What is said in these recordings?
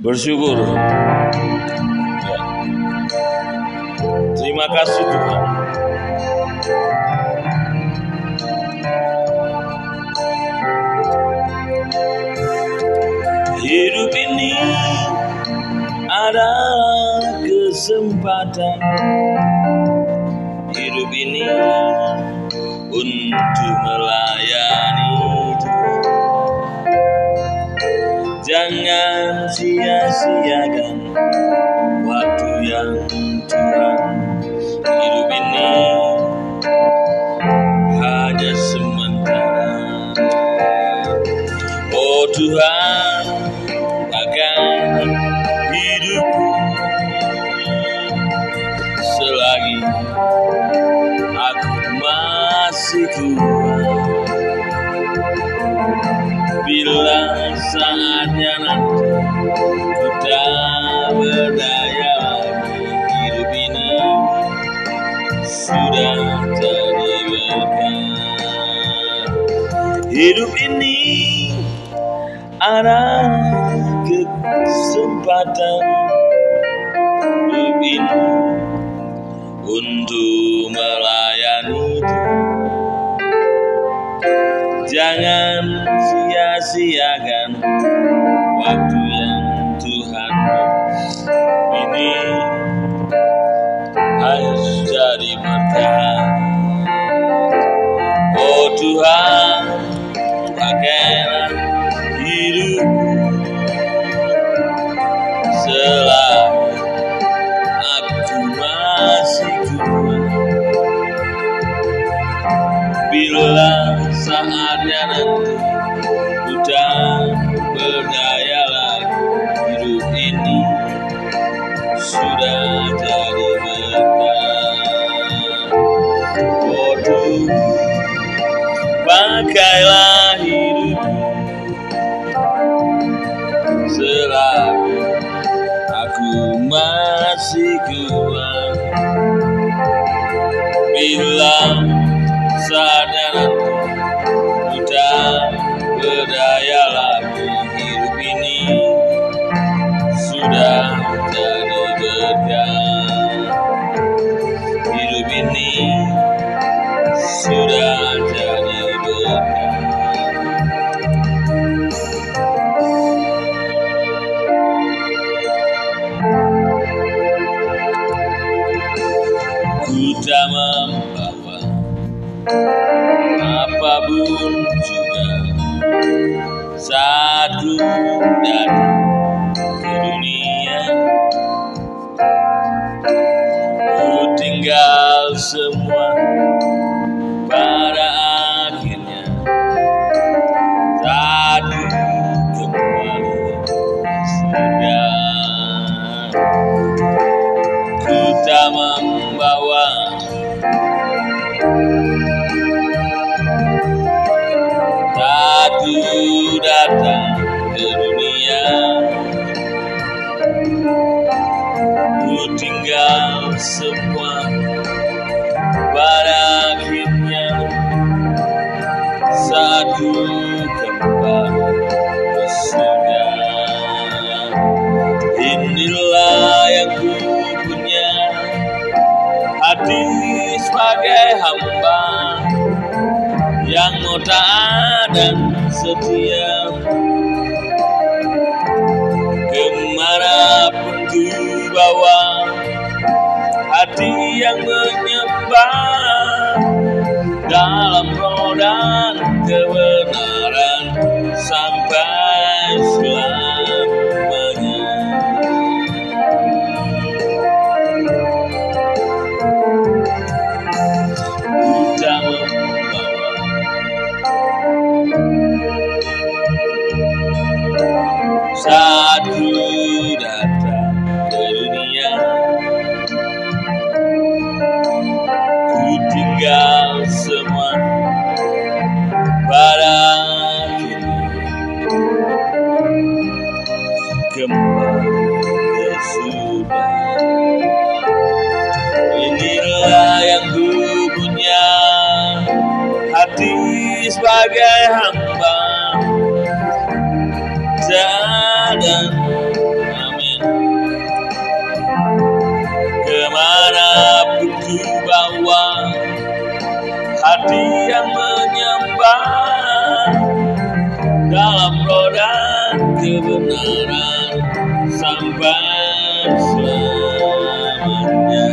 bersyukur. Ya. Terima kasih Tuhan. Hidup ini adalah kesempatan Hidup ini untuk melalui jangan sia-siakan waktu yang curang. Hidup ini hanya sementara. Oh Tuhan. Hidup ini ada kesempatan lebih untuk melayani Jangan sia-siakan waktu yang Tuhan ini harus jadi berkah. Oh Tuhan. Selalu Aku masih kuat. Bila sadar Ethiopia. sadhu kebenaran sampai selamanya.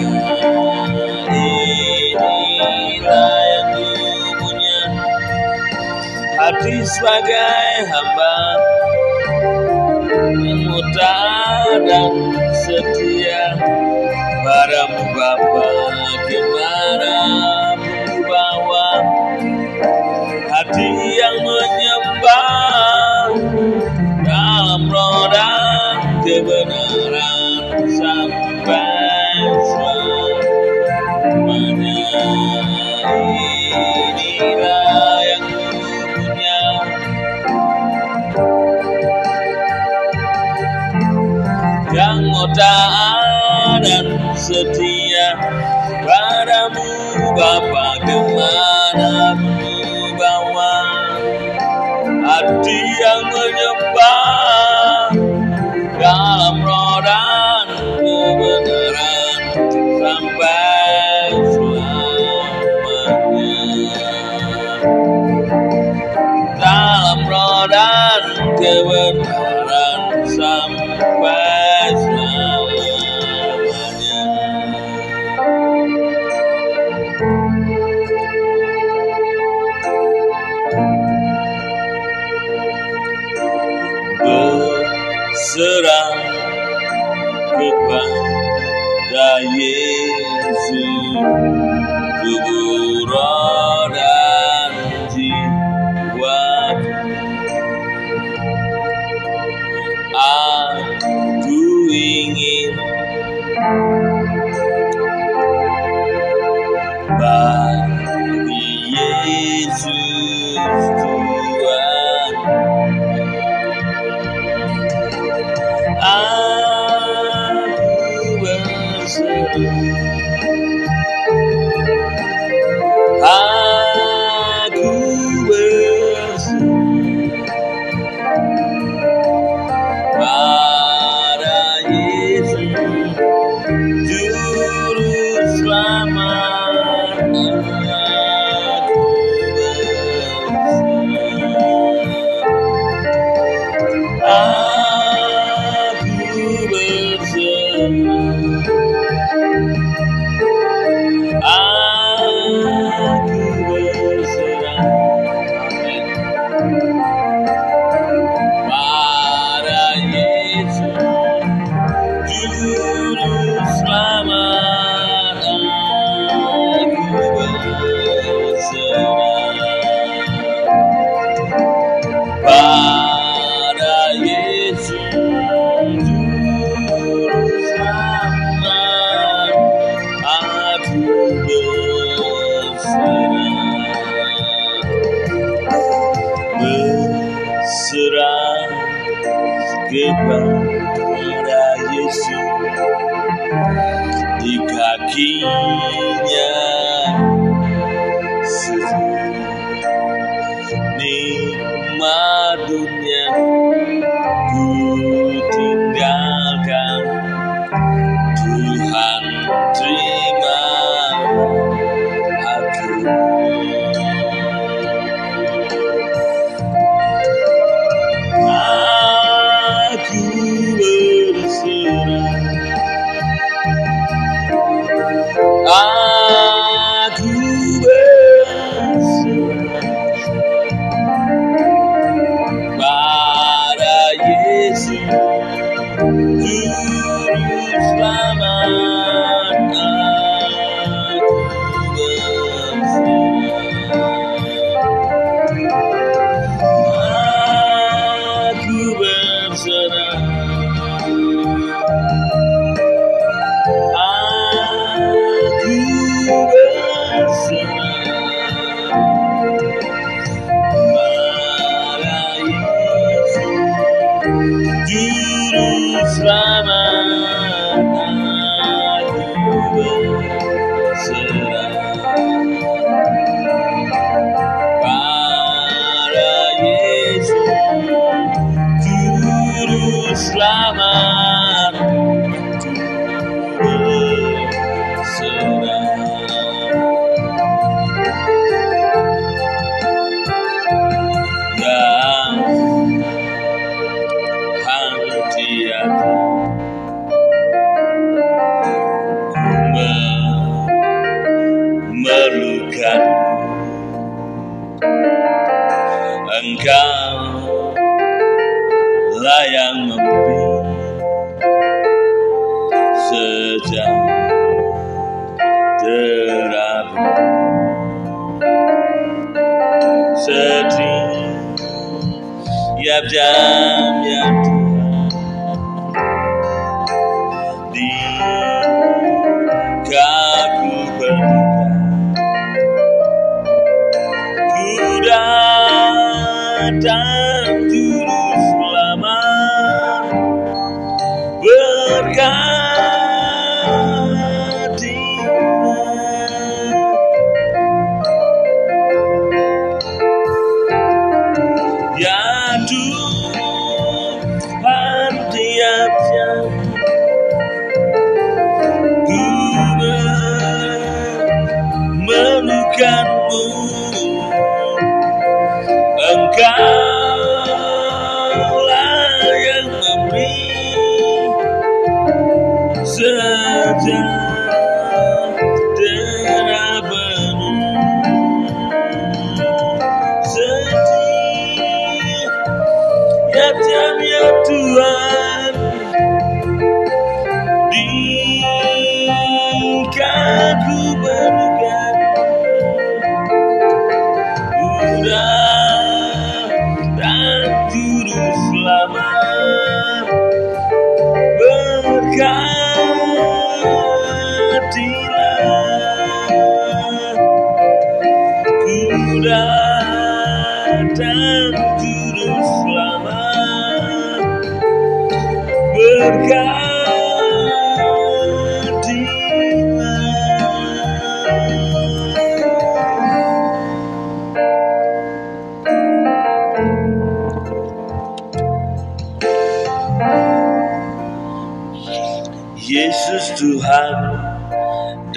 Inilah yang kupunya hati sebagai hamba yang mudah dan setia padamu Bapak setia padamu Bapak serang kepada Yesus tubuh.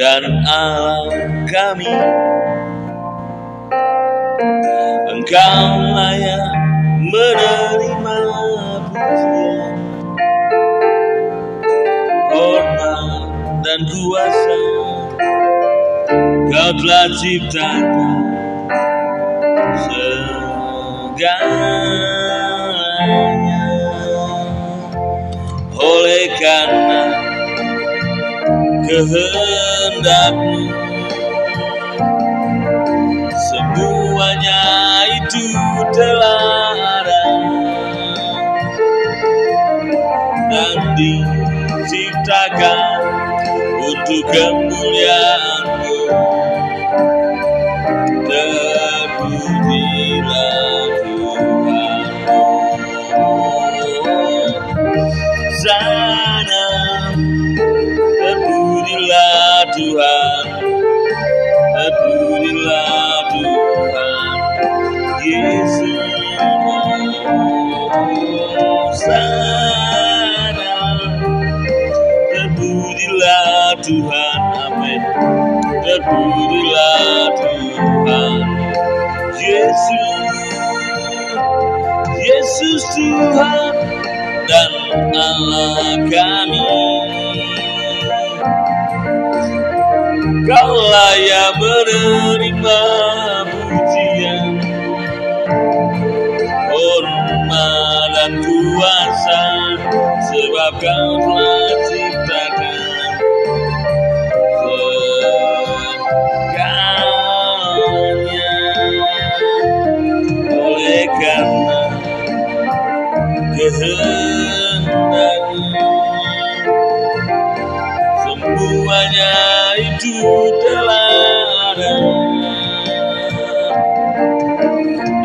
dan alam kami. Engkau layak menerima pujian. Hormat dan kuasa Kau telah ciptakan segalanya. Oleh karena kehendak Semuanya itu dilarang. Dan diciptakan untuk kemuliaan Tuhan. Hadirlah Tuhan. Yesus sana Terpujilah Tuhan. Amin Terpujilah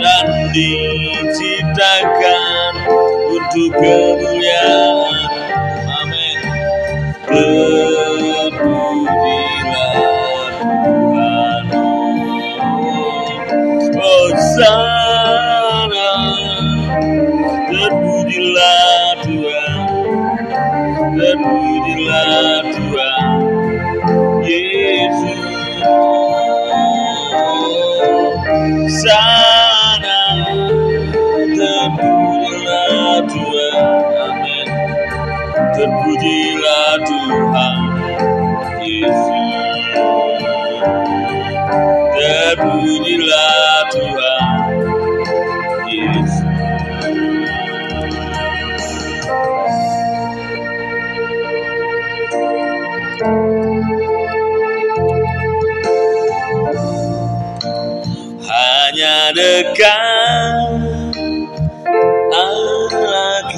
dan diciptakan untuk kemuliaan. Amin.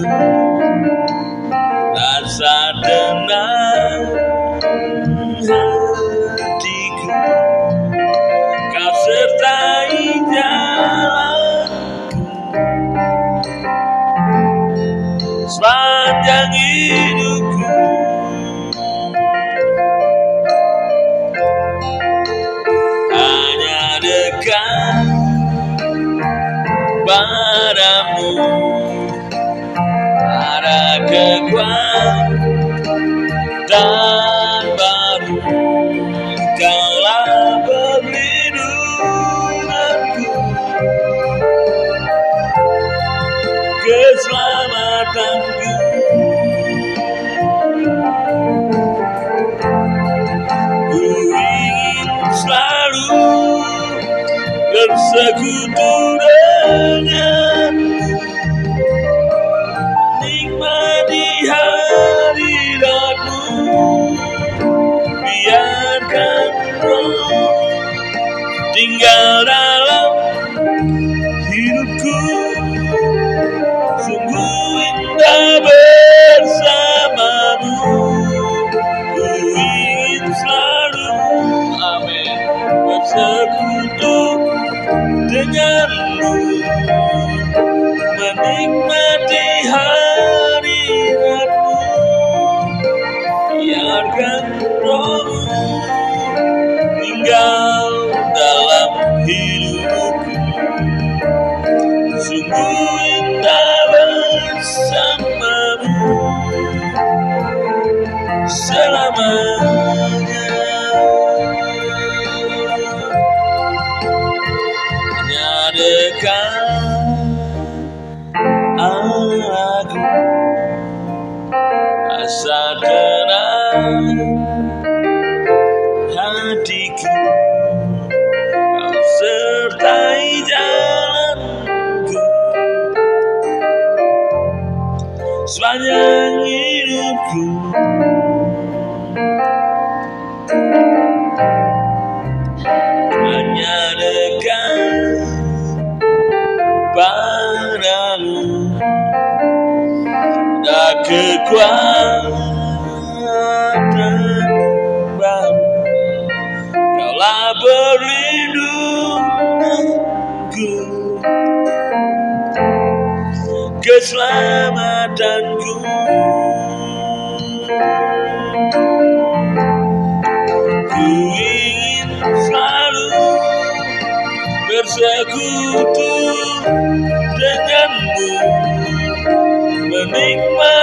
Bye. sepanjang hidupku. Hanya dekat padamu. Tak kekuatan baru. Kaulah berlindungku. Keselamatan danku Ku ingin selalu bersekutu denganmu Menikmati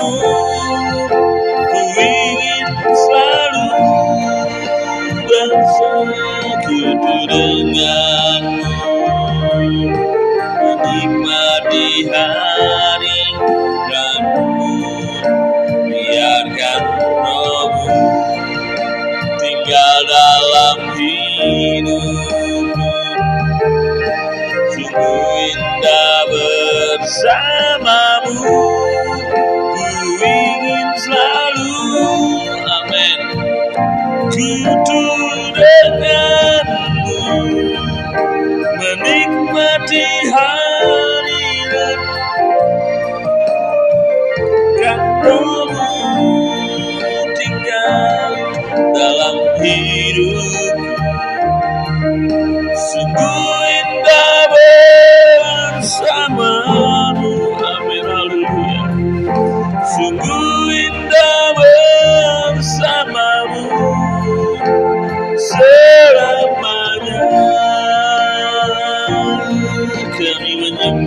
Ku ingin selalu bersekutu denganmu Menikmati hati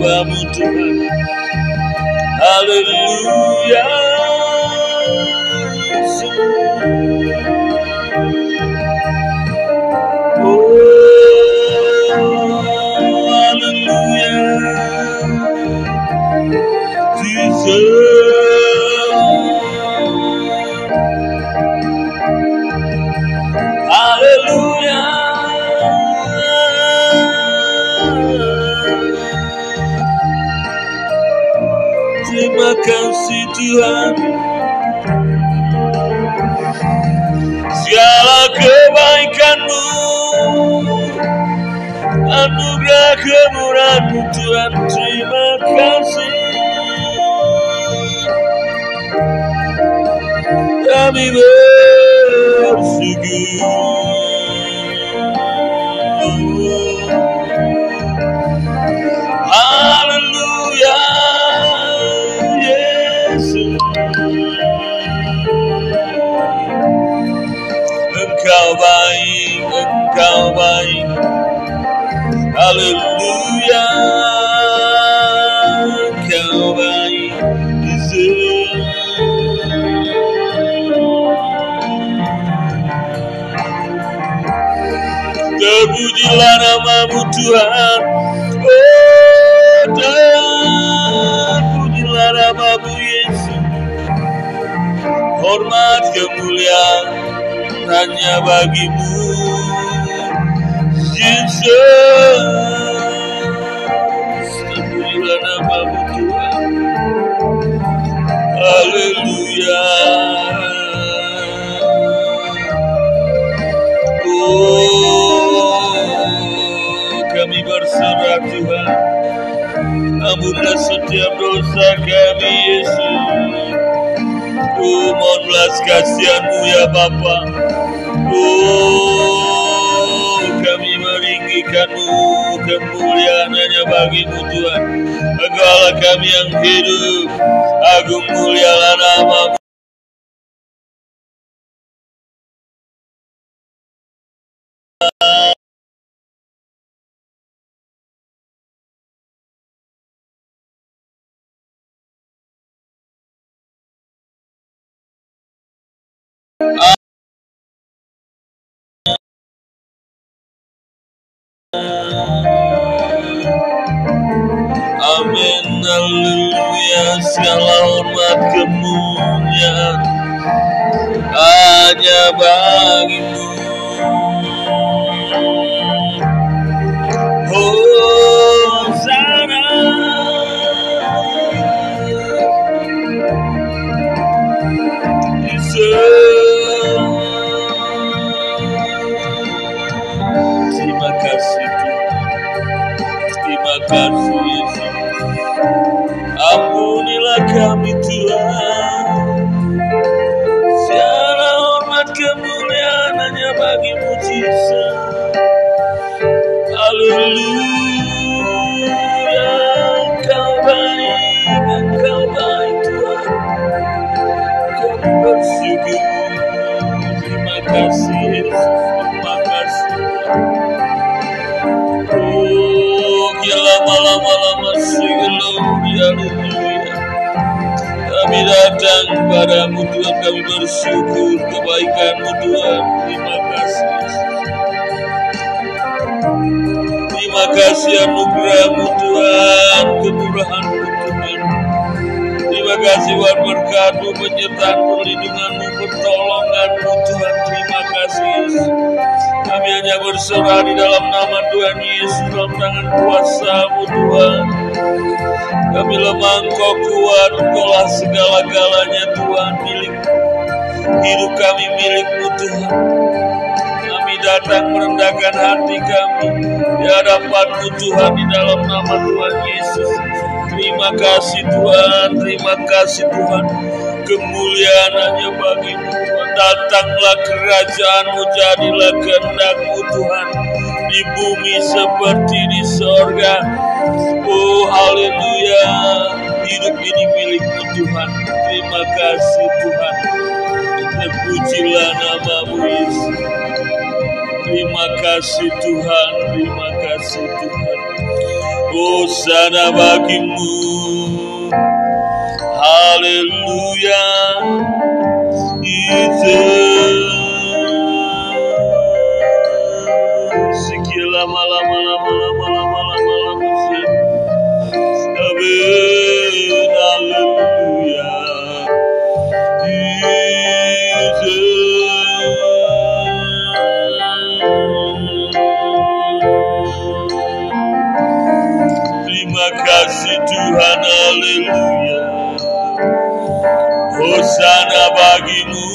Hallelujah. hilang. Segala kebaikanmu Anugerah kemurahanmu Tuhan Terima kasih. Kami bersyukur. Engkau baik, engkau baik. Haleluya. Engkau baik. Terpujilah namamu Tuhan hanya bagimu Yesus Terpujilah namamu Tuhan Haleluya Oh, kami berserah Tuhan. Ampunlah setiap dosa kami, Yesus. Oh, mohon belas kasihanmu ya Bapa. Kemuliaan hanya bagimu Tuhan. Engkaulah kami yang hidup. Agung mulialah namamu. Amin, haleluya, segala hormat kemuliaan hanya bagimu. Kemuliaan hanya bagimu Yesus. Haleluya. Engkau baik, engkau baik Tuhan. Kami bersyukur. Terima kasih Yesus. Terima kasih. Oh, gila lama-lama haleluya, haleluya. Kami datang padamu Tuhan, kami bersyukur kebaikanmu Tuhan. Terima kasih. Terima kasih anugerahmu Tuhan, kemurahanmu Tuhan. Terima kasih buat berkatmu, penyertaan perlindunganmu, pertolonganmu Tuhan. Terima kasih. Kami hanya berserah di dalam nama Tuhan Yesus, dalam tangan kuasamu Tuhan. Kami lemah engkau kuat, engkaulah segala-galanya Tuhan milik hidup kami milikmu Tuhan. Kami datang merendahkan hati kami di hadapanmu Tuhan di dalam nama Tuhan Yesus. Terima kasih Tuhan, terima kasih Tuhan. Kemuliaan hanya bagimu Tuhan. Datanglah kerajaanmu, jadilah kehendakmu Tuhan. Di bumi seperti di sorga. Oh haleluya. Hidup ini milikmu Tuhan. Terima kasih Tuhan. Terpujilah namamu Yesus. Terima kasih Tuhan, terima kasih Tuhan. Hosana bagimu. Haleluya. Malam malam malam malam malam malam Tuhan, haleluya. Hosana bagimu.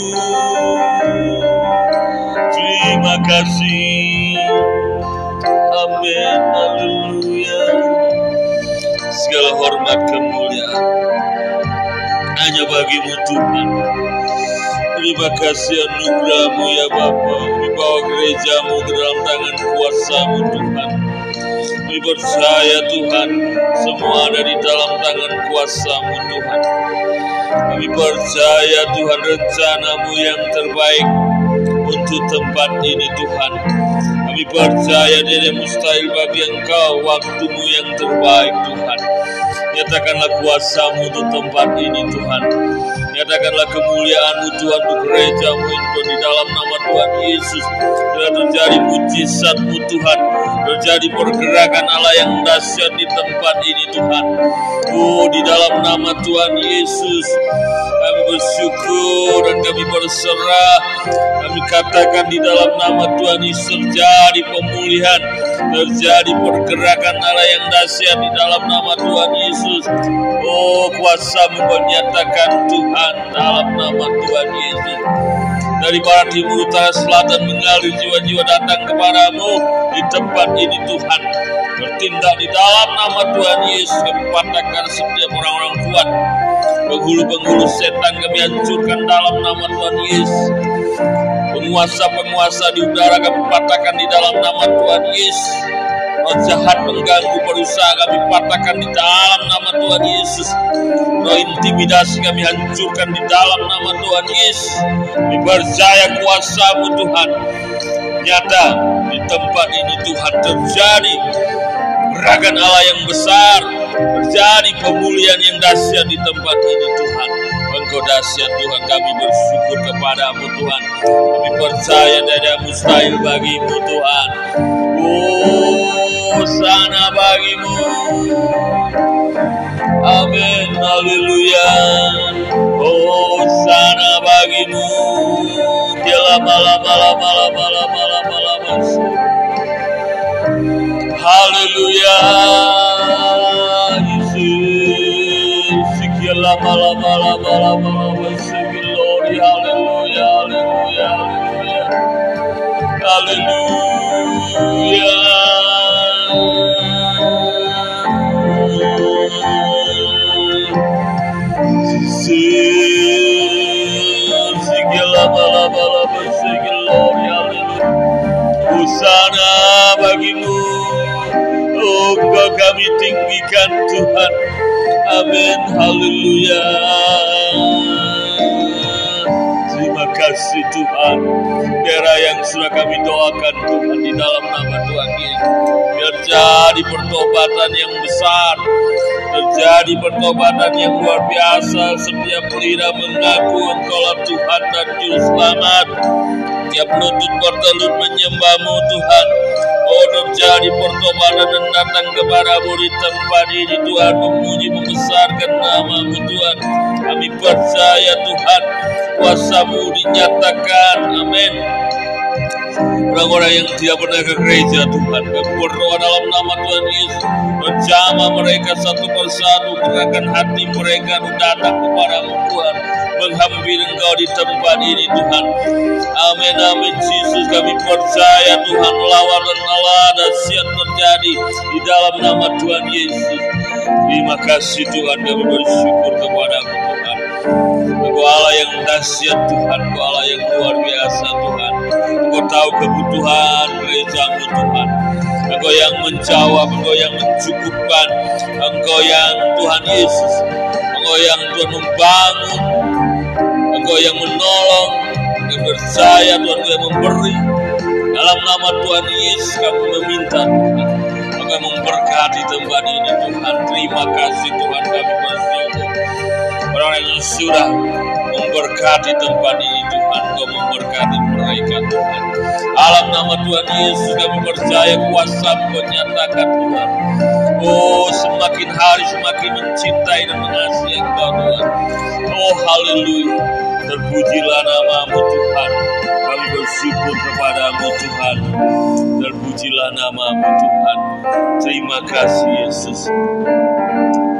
Terima kasih. Amin, haleluya. Segala hormat kemuliaan hanya bagimu Tuhan. Terima kasih anugerahmu ya Bapa. Kami bawa gerejamu ke dalam tangan kuasamu Tuhan. Percaya Tuhan, semua ada di dalam tangan kuasamu Tuhan. Kami percaya Tuhan rencanamu yang terbaik untuk tempat ini Tuhan. Kami percaya dia mustahil bagi engkau waktumu yang terbaik Tuhan. Nyatakanlah kuasamu untuk tempat ini Tuhan. Nyatakanlah kemuliaanmu Tuhan untuk gerejamu itu di dalam nama Tuhan Yesus. Biar terjadi mujizatmu Tuhan. Terjadi pergerakan Allah yang dahsyat di tempat ini Tuhan. Oh di dalam nama Tuhan Yesus. Kami bersyukur dan kami berserah. Kami katakan di dalam nama Tuhan Yesus terjadi pemulihan. Terjadi pergerakan Allah yang dahsyat di dalam nama Tuhan Yesus. Oh kuasa menyatakan Tuhan dalam nama Tuhan Yesus. Dari barat timur utara selatan mengalir jiwa-jiwa datang kepadamu di tempat ini Tuhan. Bertindak di dalam nama Tuhan Yesus kami patahkan setiap orang-orang kuat penghulu-penghulu setan kami hancurkan dalam nama Tuhan Yesus. Penguasa-penguasa di udara kami patahkan di dalam nama Tuhan Yesus. Roh jahat mengganggu berusaha kami patahkan di dalam nama Tuhan Yesus. Roh intimidasi kami hancurkan di dalam nama Tuhan Yesus. Kami percaya kuasamu Tuhan. Nyata di tempat ini Tuhan terjadi gerakan Allah yang besar terjadi pemulihan yang dahsyat di tempat ini Tuhan Engkau dahsyat Tuhan kami bersyukur kepadamu Tuhan kami percaya ada mustahil bagimu Tuhan Oh sana bagimu. Amin. Haleluya. Oh sana bagimu. Kela malam malam malam malam malam malam Haleluya. Yesus. Sekian lama lama lama lama lama engkau kami tinggikan Tuhan. Amin. Haleluya. Terima kasih Tuhan. Daerah yang sudah kami doakan Tuhan Di dalam nama Tuhan Yesus Biar jadi pertobatan yang besar Terjadi pertobatan yang luar biasa. Setiap lidah mengaku Engkaulah Tuhan dan Juru Selamat. Tiap lutut bertelut menyembahmu Tuhan Terjadi pertobatan dan datang kepadamu di tempat ini Tuhan Memuji membesarkan namamu Tuhan. Kami percaya Tuhan Kuasamu dinyatakan. Amin. Orang-orang yang tidak pernah ke gereja Tuhan Kami berdoa dalam nama Tuhan Yesus. Bersama mereka satu persatu Gerakan hati mereka datang kepadamu Tuhan Menghampiri engkau di tempat ini Tuhan. Amin amin. Yesus kami percaya Tuhan Allah dan siap terjadi Di dalam nama Tuhan Yesus. Terima kasih Tuhan. Kami bersyukur kepadamu Tuhan. Engkau Allah yang dahsyat Tuhan. Engkau Allah yang luar biasa Tuhan. Engkau tahu kebutuhan gerejamu Tuhan. Engkau yang menjawab Engkau yang mencukupkan Engkau yang Tuhan Yesus Engkau yang Tuhan membangun Engkau yang menolong Engkau percaya Tuhan yang memberi. Dalam nama Tuhan Yesus kami meminta Tuhan Engkau memberkati tempat ini Tuhan. Terima kasih Tuhan kami bersyukur. Orang yang sudah memberkati tempat ini Tuhan Engkau memberkati mereka Tuhan. Alam nama Tuhan Yesus kami percaya kuasa Engkau nyatakan Tuhan. Oh semakin hari semakin mencintai dan mengasihi Engkau Tuhan. Oh haleluya Terpujilah namamu Tuhan. Kami bersyukur kepadamu Tuhan. Terpujilah namamu Tuhan. Terima kasih Yesus.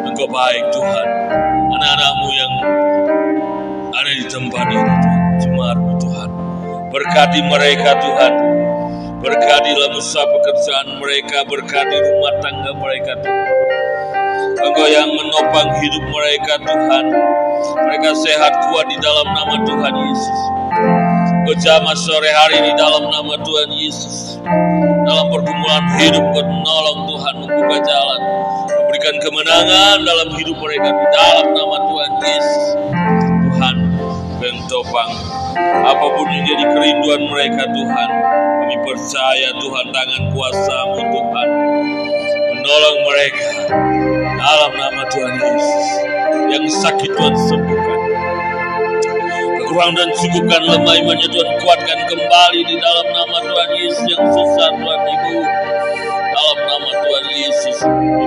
Engkau baik Tuhan. Anak-anakmu yang ada di tempat ini Tuhan. Jemaatmu Tuhan. Berkati mereka Tuhan. Berkatilah usaha pekerjaan mereka. Berkati rumah tangga mereka Tuhan Engkau yang menopang hidup mereka Tuhan Mereka sehat kuat di dalam nama Tuhan Yesus. Berjamaah sore hari di dalam nama Tuhan Yesus. Dalam pergumulan hidup menolong Tuhan membuka jalan. Memberikan kemenangan dalam hidup mereka di dalam nama Tuhan Yesus. Tuhan bentopang apa pun yang jadi kerinduan mereka Tuhan. Kami percaya Tuhan tangan kuasamu Tuhan menolong mereka dalam nama Tuhan Yesus. Yang sakit Tuhan sembuhkan. Kekurangan dan cukupkan lemah imannya Tuhan kuatkan kembali di dalam nama Tuhan Yesus yang susah Tuhan Ibu. Dalam nama Tuhan Yesus,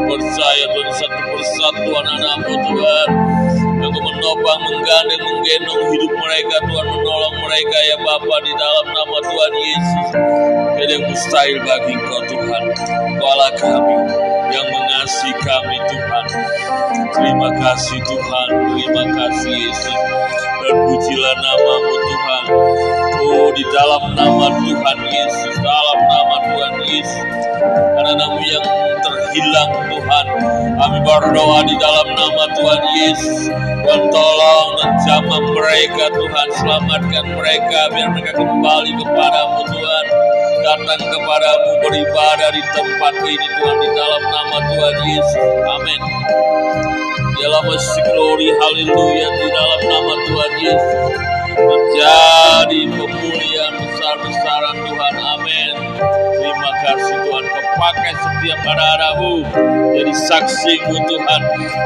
percaya Tuhan satu persatu anak-anakmu Tuhan. Engkau menopang, menggandeng, menggendong hidup mereka Tuhan menolong mereka ya Bapa di dalam nama Tuhan Yesus. Tidak yang mustahil bagi Engkau Tuhan. Allah kami yang mengasihi kami Tuhan. Terima kasih Tuhan, terima kasih Yesus. Dan pujilah namamu Tuhan. Oh di dalam nama Tuhan Yesus, dalam nama Tuhan Yesus. Karena yang terhilang Tuhan. Kami berdoa di dalam nama Tuhan Yesus. Tuhan tolong dan jamah mereka Tuhan. Selamatkan mereka biar mereka kembali kepadamu Tuhan datang kepadamu beribadah di tempat ini Tuhan di dalam nama Tuhan Yesus. Amin. Dalam glory haleluya di dalam nama Tuhan Yesus. Menjadi pemulihan besar-besaran Tuhan. Amin. Terima kasih Tuhan. Pakai setiap anak-anakmu jadi saksimu Tuhan.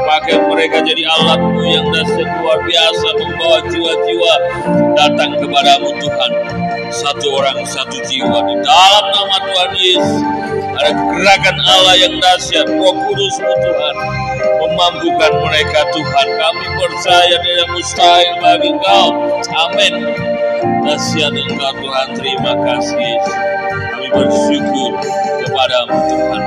Pakai mereka jadi alatmu yang dasar luar biasa membawa jiwa-jiwa datang kepadamu Tuhan satu orang satu jiwa di dalam nama Tuhan Yesus. Ada gerakan Allah yang dahsyat. Roh Kudusmu Tuhan. Memampukan mereka Tuhan. Kami percaya dengan mustahil bagi Engkau. Amin. Dahsyat Engkau Tuhan. Terima kasih Yesus. Kami bersyukur kepadamu Tuhan.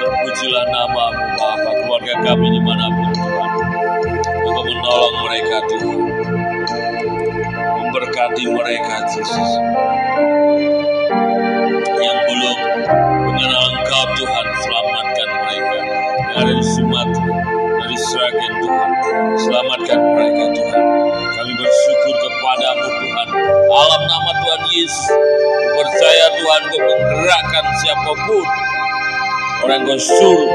Terpujilah namamu Bapa keluarga kami di mana pun Tuhan. Engkau menolong mereka Tuhan memberkati mereka Yesus. Yang belum mengenal Engkau Tuhan selamatkan mereka di Sumatera dari Sragen Tuhan. Selamatkan mereka Tuhan. Kami bersyukur kepadamu Tuhan. Alam nama Tuhan Yesus percaya Tuhan kau menggerakkan siapa pun. Orang kau suruh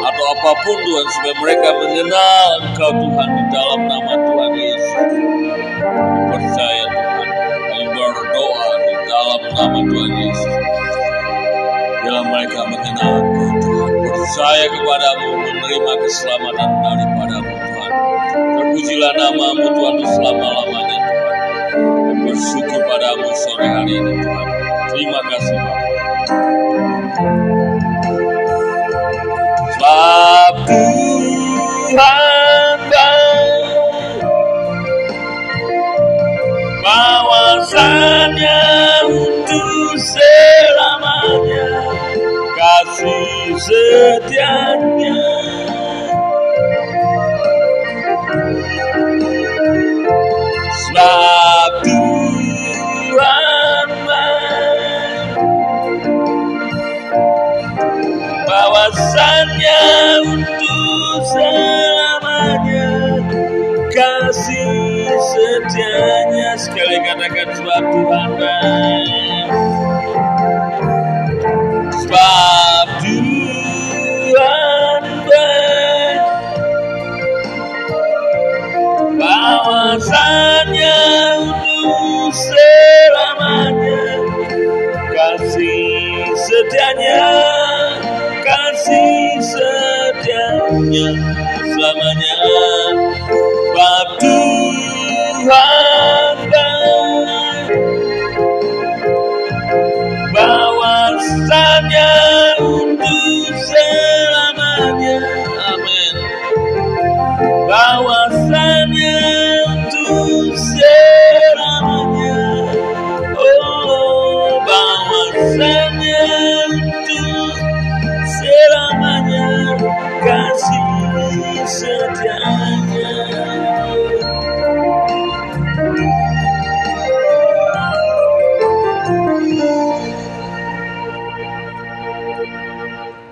atau apa pun Tuhan supaya mereka mengenal Engkau Tuhan di dalam nama Tuhan Yesus percaya Tuhan. Kami berdoa di dalam nama Tuhan Yesus. Bila mereka mengenal Tuhan percaya kepadamu menerima keselamatan daripadamu Tuhan. Terpujilah namamu Tuhan selama-lamanya Tuhan. Dan bersyukur padamu sore hari ini Tuhan. Terima kasih Bapak Sebab Tuhan untuk selamanya kasih setianya. Sebab Tuhan bahwasannya untuk selamanya setianya sekali katakan sebab Tuhan baik sebab Tuhan baik. Untuk selamanya kasih setianya kasih setianya selamanya